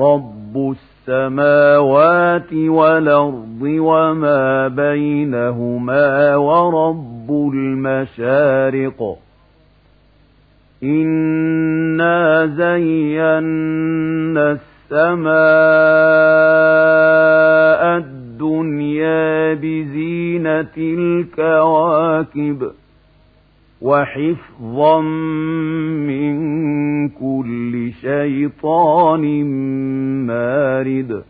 رب السماوات والأرض وما بينهما ورب المشارق إنا زينا السماء الدنيا بزينة الكواكب وحفظا من كل شيطان مارد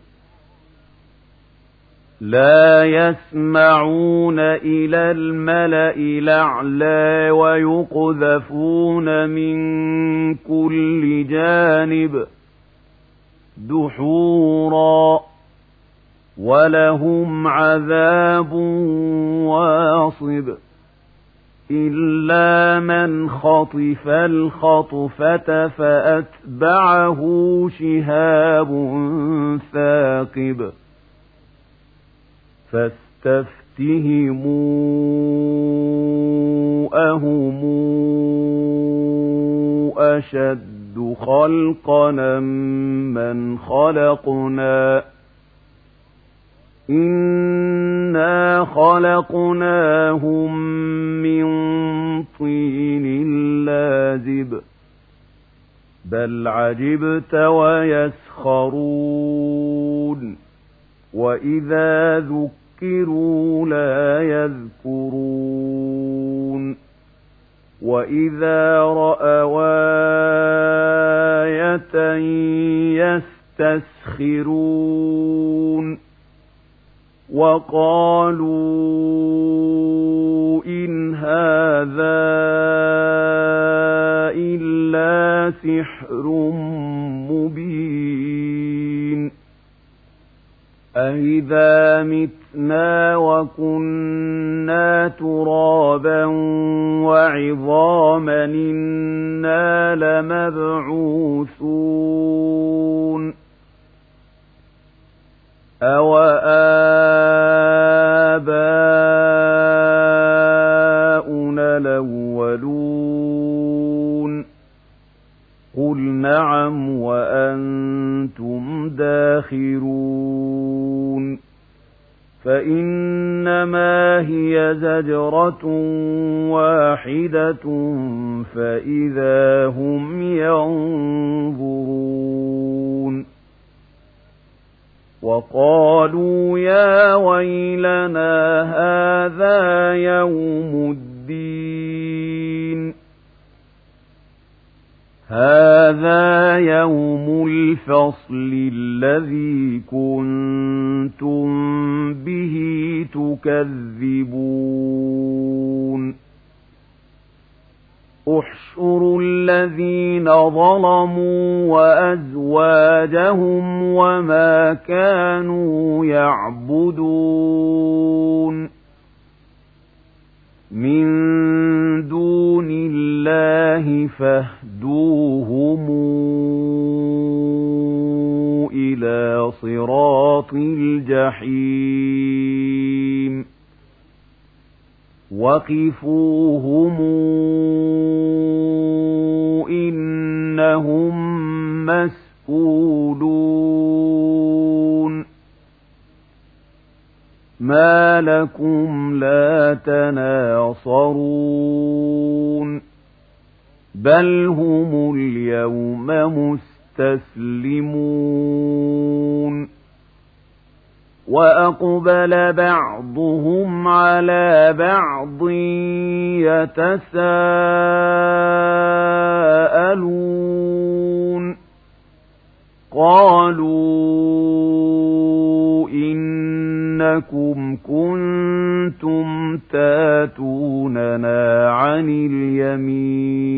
لا يسمعون إلى الملأ الأعلى ويقذفون من كل جانب دحورا ولهم عذاب واصب. إلا من خطف الخطفة فأتبعه شهاب ثاقب فاستفتهموا أهم أشد خلقنا من خلقنا إنا خلقناهم من طين لازب بل عجبت ويسخرون وإذا ذكروا لا يذكرون وإذا رأوا آية يستسخرون وقالوا إن هذا إلا سحر مبين. أئذا متنا وكنا ترابا وعظاما إنا لمبعوثون. أوآباؤنا الأولون قل نعم وأنتم داخرون فإنما هي زجرة واحدة فإذا هم ينظرون وقالوا يا ويلنا هذا يوم الدين. هذا يوم الفصل الذي كنتم به تكذبون. احشروا الذين ظلموا وأزواجهم وما كانوا يعبدون من دون الله فاهدوهم إلى صراط الجحيم وقفوهم إنهم مسؤولون ما لكم لا تناصرون بل هم اليوم مستسلمون وأقبل بعضهم على بعض يتساءلون قالوا إنكم كنتم تاتوننا عن اليمين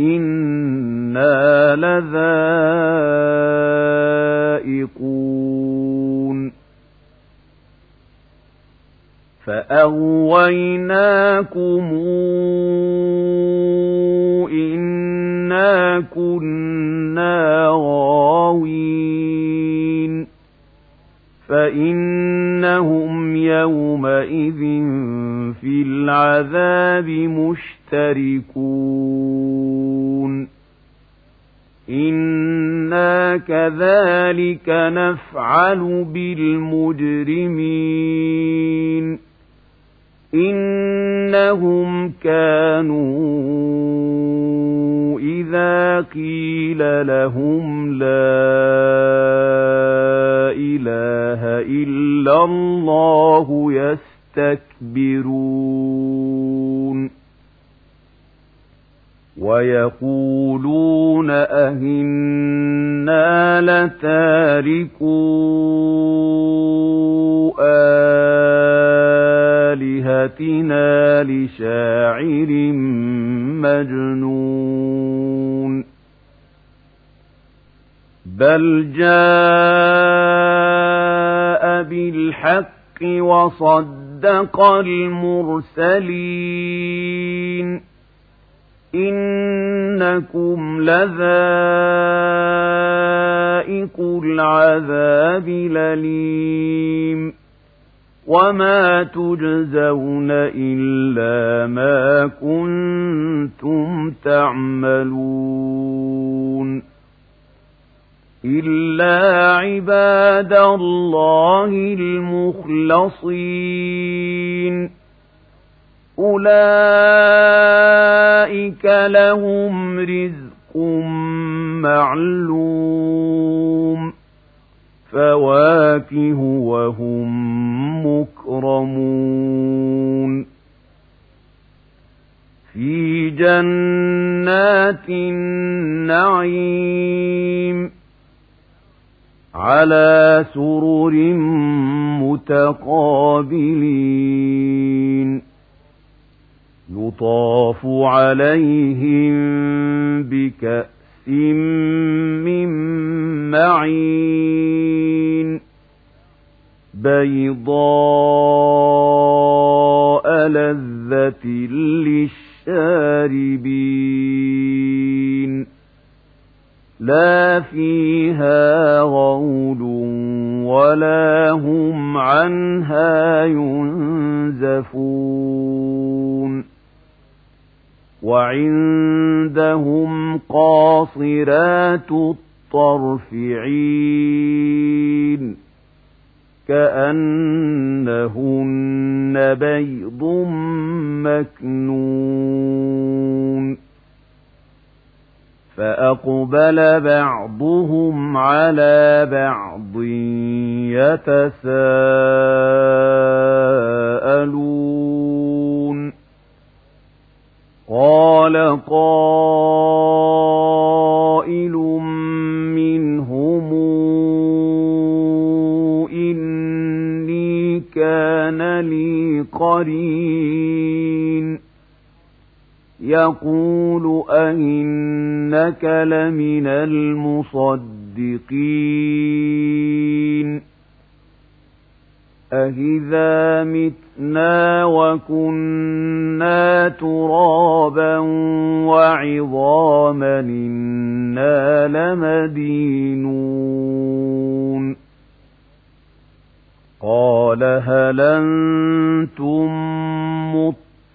إنا لذائقون فأغويناكم إنا كنا غاوين فإنهم يومئذ في العذاب مشتركون إنا كذلك نفعل بالمجرمين إنهم كانوا إذا قيل لهم لا إله إلا الله يستكبرون ويقولون أهنا لتاركوا آلهتنا لشاعر مجنون بل جاء بالحق وصدق المرسلين إنكم لذائق العذاب لليم وما تجزون إلا ما كنتم تعملون إلا عباد الله المخلصين أولئك لهم رزق معلوم فواكه وهم مكرمون في جنات النعيم على سرر متقابلين يطاف عليهم بكأس من معين بيضاء لذة للشاربين لا فيها غول ولا هم عنها ينزفون وعندهم قاصرات الطرف عين كأنهن بيض مكنون فأقبل بعضهم على بعض يتساءلون قال قائل منهم إني كان لي قرين. يقول أئنك لمن المصدقين. أهذا متنا وكنا ترابا وعظاما إنا لمدينون قال هل أنتم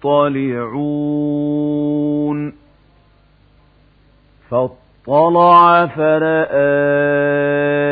مطلعون فاطلع فرآه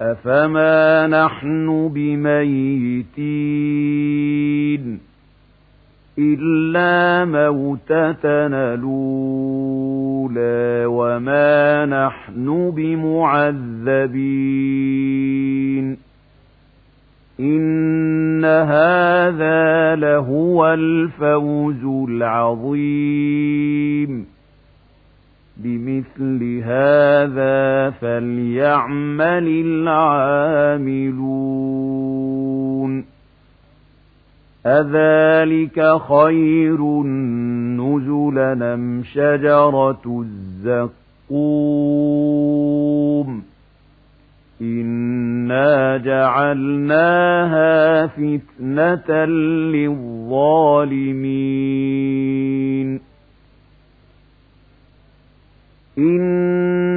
أفما نحن بميتين إلا موتتنا الأولى وما نحن بمعذبين إن هذا لهو الفوز العظيم بمثل هذا فليعمل العاملون. أذلك خير نزلا أم شجرة الزقوم؟ إنا جعلناها فتنة للظالمين.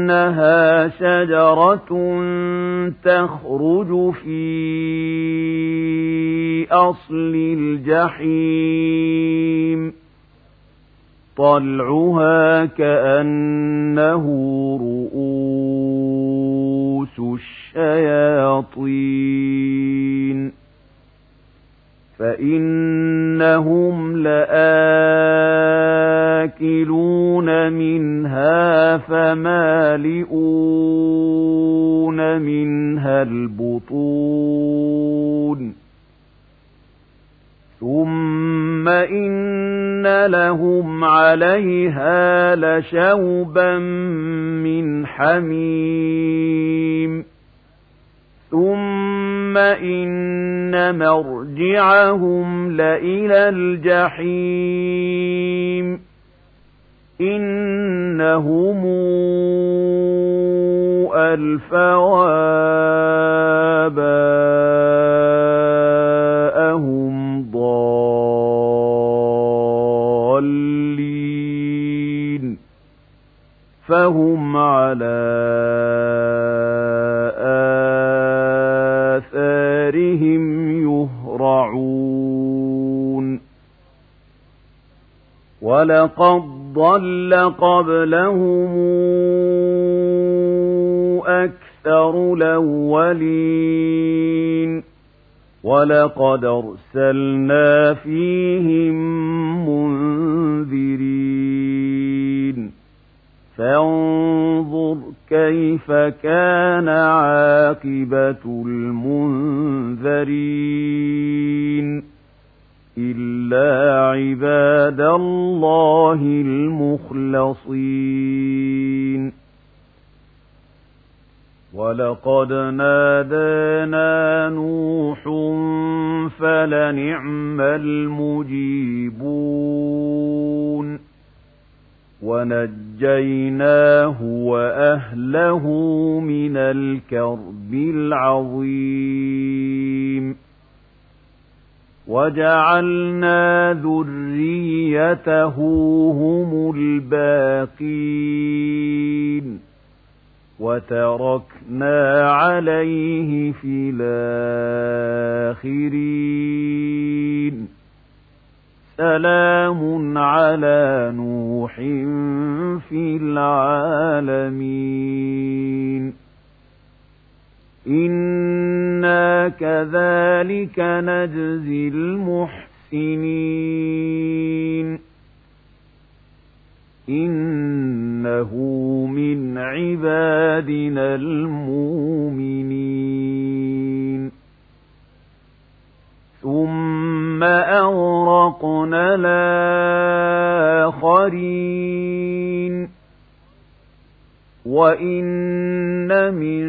إنها شجرة تخرج في أصل الجحيم. طلعها كأنه رؤوس الشياطين. فإنهم لآكلون منها فمالئون منها البطون ثم إن لهم عليها لشوبا من حميم ثم إن مرجعهم لإلى الجحيم إنهم ألفوا آباءهم ضالين فهم على ولقد ضل قبلهم أكثر الأولين ولقد أرسلنا فيهم منذرين فانظر كيف كان عاقبة المنذرين إلا عباد الله المخلصين. ولقد نادانا نوح فلنعم المجيبون. ونجيناه وأهله من الكرب العظيم. وجعلنا ذريته هم الباقين وتركنا عليه في الآخرين. سلام على نوح في العالمين. إنا كذلك نجزي المحسنين إنه من عبادنا المؤمنين ثم أغرقنا الآخرين وإن من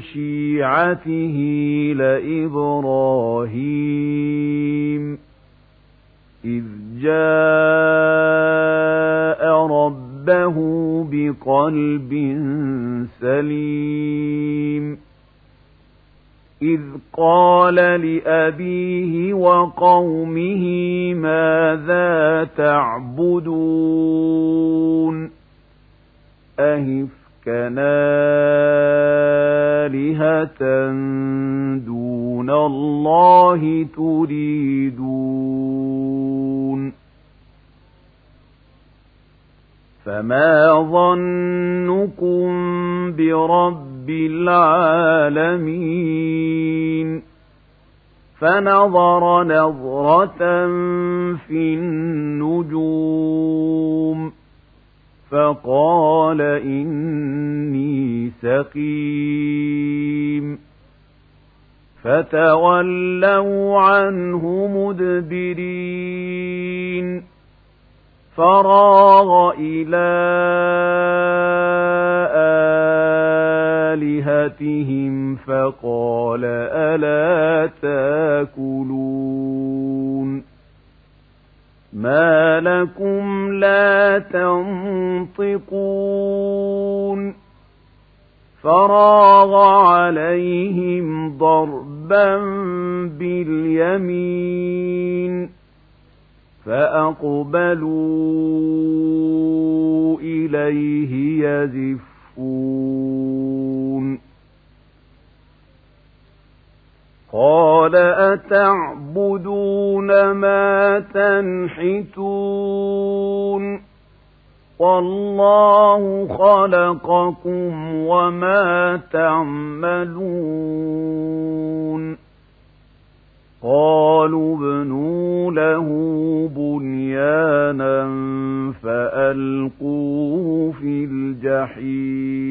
شيعته لإبراهيم إذ جاء ربه بقلب سليم إذ قال لأبيه وقومه ماذا تعبدون أهف آلهة دون الله تريدون. فما ظنكم برب العالمين؟ فنظر نظرة في النجوم. فقال إني سقيم. فتولوا عنه مدبرين. فراغ إلى آلهتهم فقال ألا تأكلون. ما لكم لا تنطقون فراغ عليهم ضربا باليمين فأقبلوا إليه يزفون قال أتعبدون ما تنحتون والله خلقكم وما تعملون قالوا ابنوا له بنيانا فألقوه في الجحيم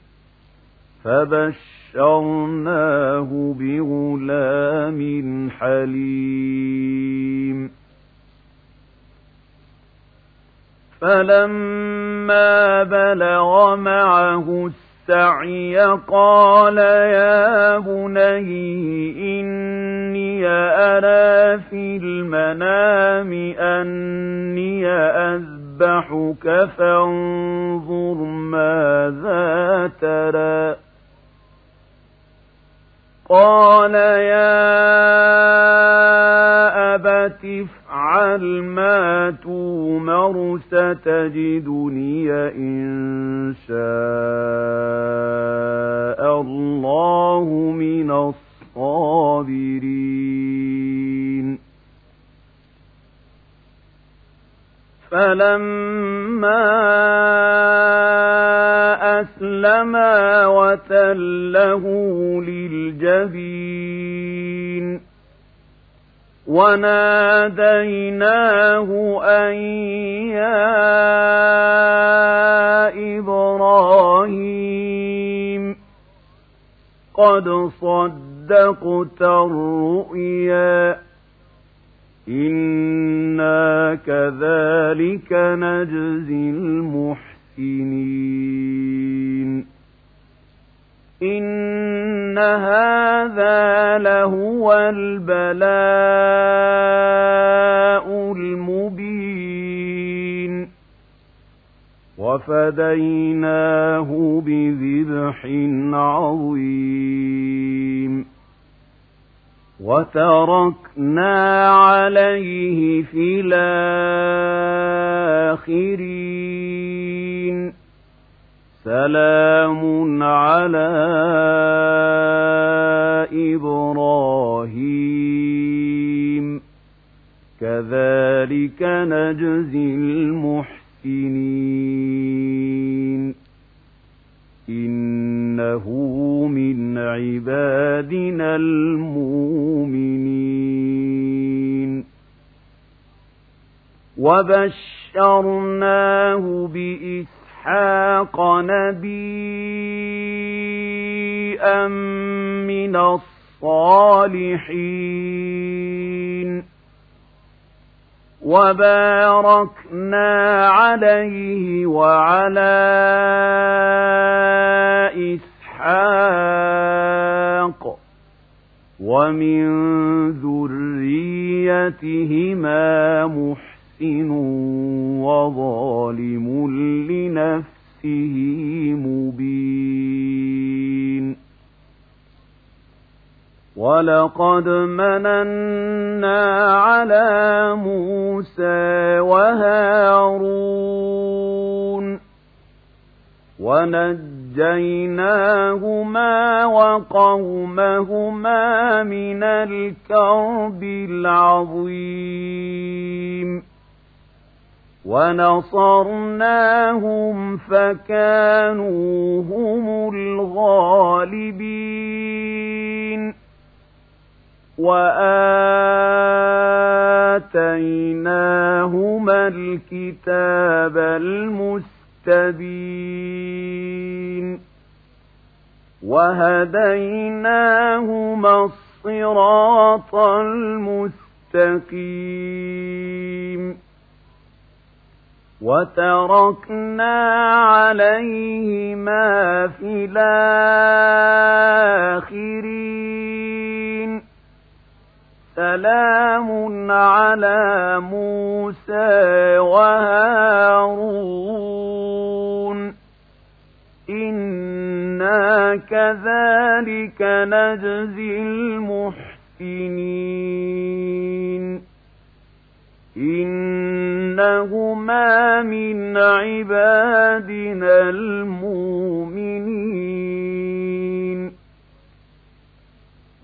فبشرناه بغلام حليم. فلما بلغ معه السعي قال يا بني إني أرى في المنام أني أذبحك فانظر ماذا ترى. قال يا أبت افعل ما تومر ستجدني إن شاء الله من الصابرين. فلما أسلما وتله للجبين وناديناه أن يا إبراهيم قد صدقت الرؤيا إنا كذلك نجزي المحسنين إن هذا لهو البلاء المبين. وفديناه بذبح عظيم. وتركنا عليه في الآخرين. سلام على إبراهيم. كذلك نجزي المحسنين. إنه من عبادنا المؤمنين وبشرناه بإسحاق نبيا من الصالحين وباركنا عليه وعلى إسحاق ومن ذريتهما محسن وظالم لنفسه مبين. ولقد مننا على موسى وهارون ونجيناهما وقومهما من الكرب العظيم. ونصرناهم فكانوا هم الغالبين. وآتيناهما الكتاب المستبين وهديناهما الصراط المستقيم وتركنا عليهما في الآخرين سلام على موسى وهارون إنا كذلك نجزي المحسنين. إنهما من عبادنا المؤمنين.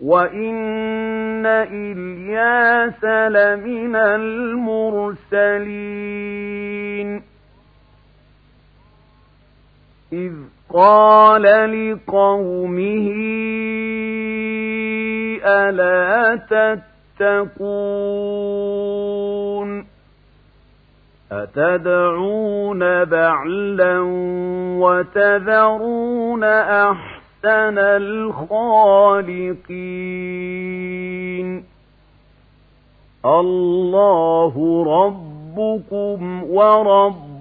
وإن إلياس لمن المرسلين. إذ قال لقومه ألا تتقون أتدعون بعلا وتذرون أحسن الخالقين الله ربكم ورب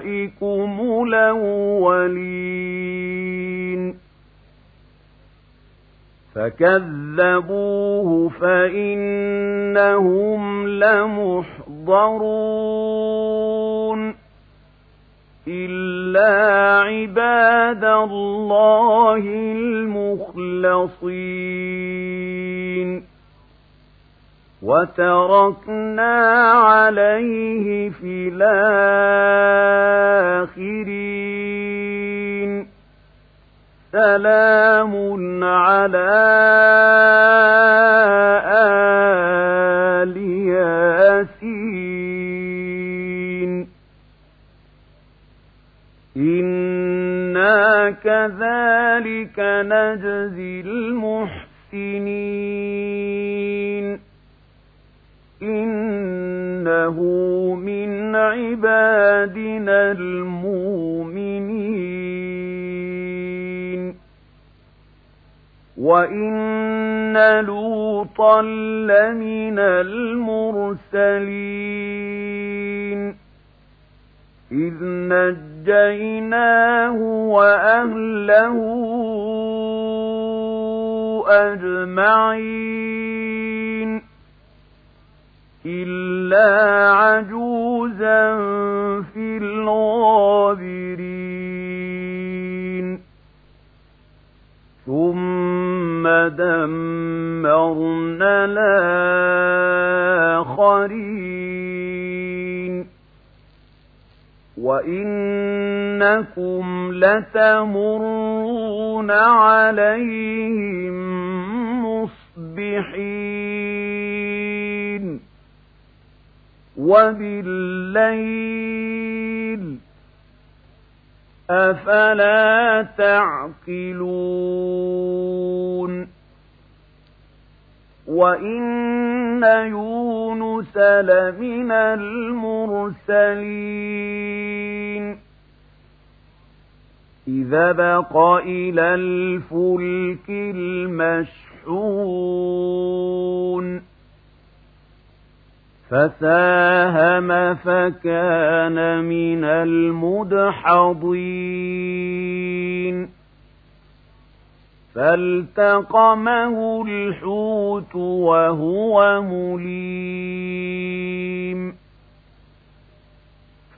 آبائكم الأولين فكذبوه فإنهم لمحضرون إلا عباد الله المخلصين وتركنا عليه في الآخرين سلام على آل ياسين إنا كذلك نجزي المحسنين إنه من عبادنا المؤمنين وإن لوطا لمن المرسلين إذ نجيناه وأهله أجمعين إلا عجوزا في الغابرين ثم دمرنا الآخرين وإنكم لتمرون عليهم مصبحين وبالليل أفلا تعقلون وإن يونس لمن المرسلين إذا بق إلى الفلك المشحون فساهم فكان من المدحضين. فالتقمه الحوت وهو مليم.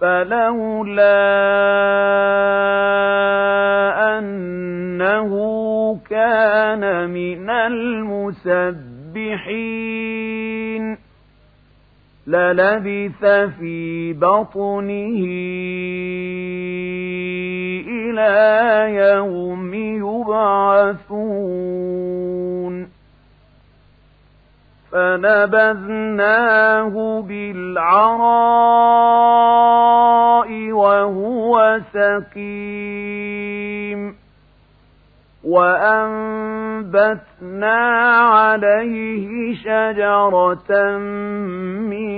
فلولا أنه كان من المسبحين للبث في بطنه إلى يوم يبعثون. فنبذناه بالعراء وهو سقيم. وأنبتنا عليه شجرة من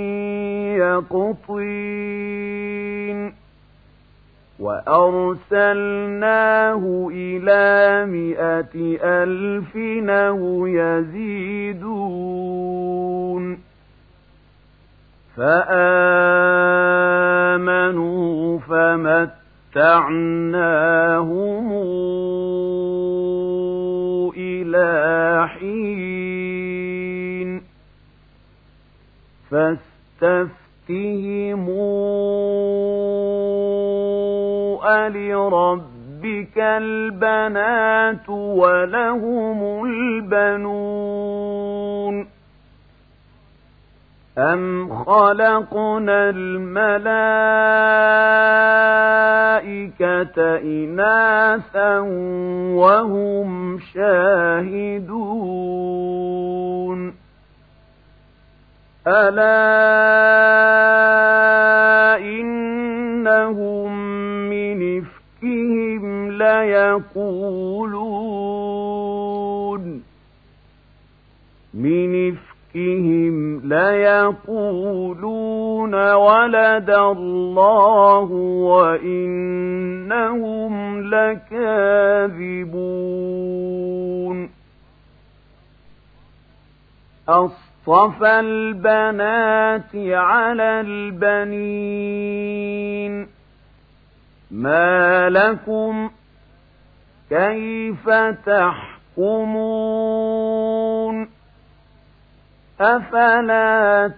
يقطين وأرسلناه إلى مائة ألف أو يزيدون فآمنوا فمتعناهم حين فاستفتهموا ألربك البنات ولهم البنون. أم خلقنا الملائكة إناثا وهم شاهدون ألا إنهم من إفكهم ليقولون من إفكهم إفكهم ليقولون ولد الله وإنهم لكاذبون أصطفى البنات على البنين ما لكم كيف تحكمون أفلا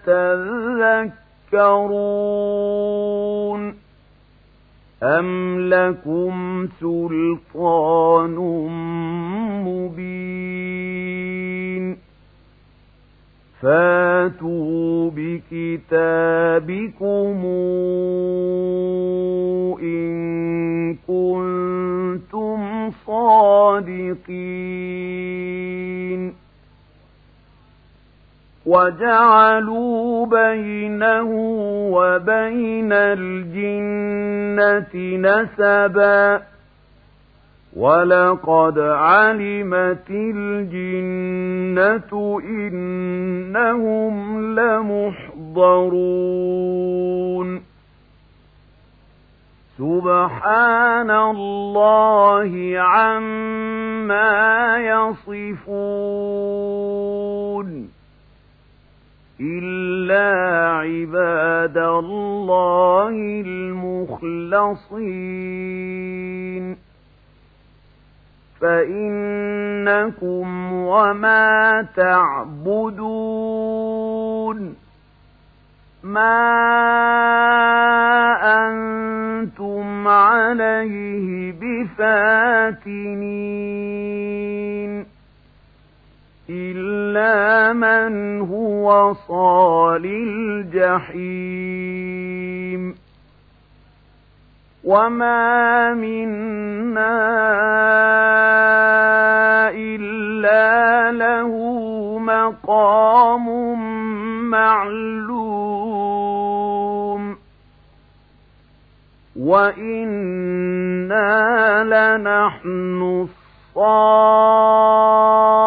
تذكرون أم لكم سلطان مبين فاتوا بكتابكم إن كنتم صادقين وجعلوا بينه وبين الجنة نسبا. ولقد علمت الجنة إنهم لمحضرون. سبحان الله عما يصفون. إلا عباد الله المخلصين فإنكم وما تعبدون ما أنتم عليه بفاتنين إلا من هو صال الجحيم وما منا إلا له مقام معلوم وإنا لنحن الصافون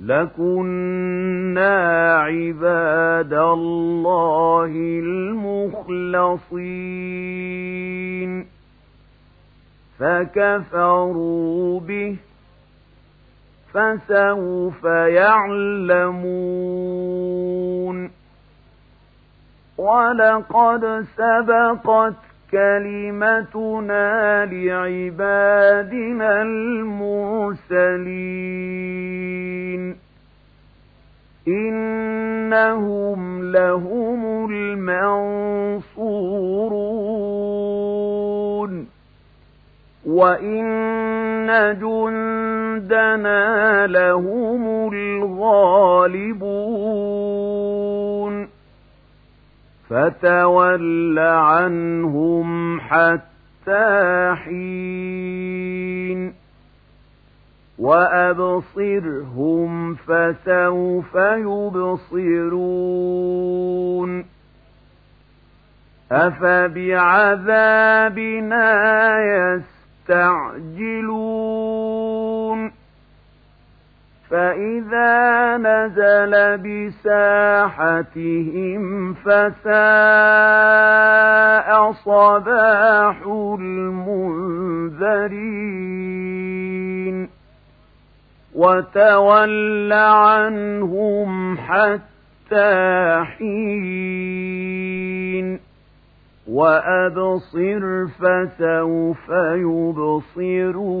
لكنا عباد الله المخلصين فكفروا به فسوف يعلمون ولقد سبقت كلمتنا لعبادنا المرسلين. إنهم لهم المنصورون. وإن جندنا لهم الغالبون. فتول عنهم حتى حين وأبصرهم فسوف يبصرون أفبعذابنا يستعجلون فإذا نزل بساحتهم فساء صباح المنذرين وتول عنهم حتى حين وأبصر فسوف يبصرون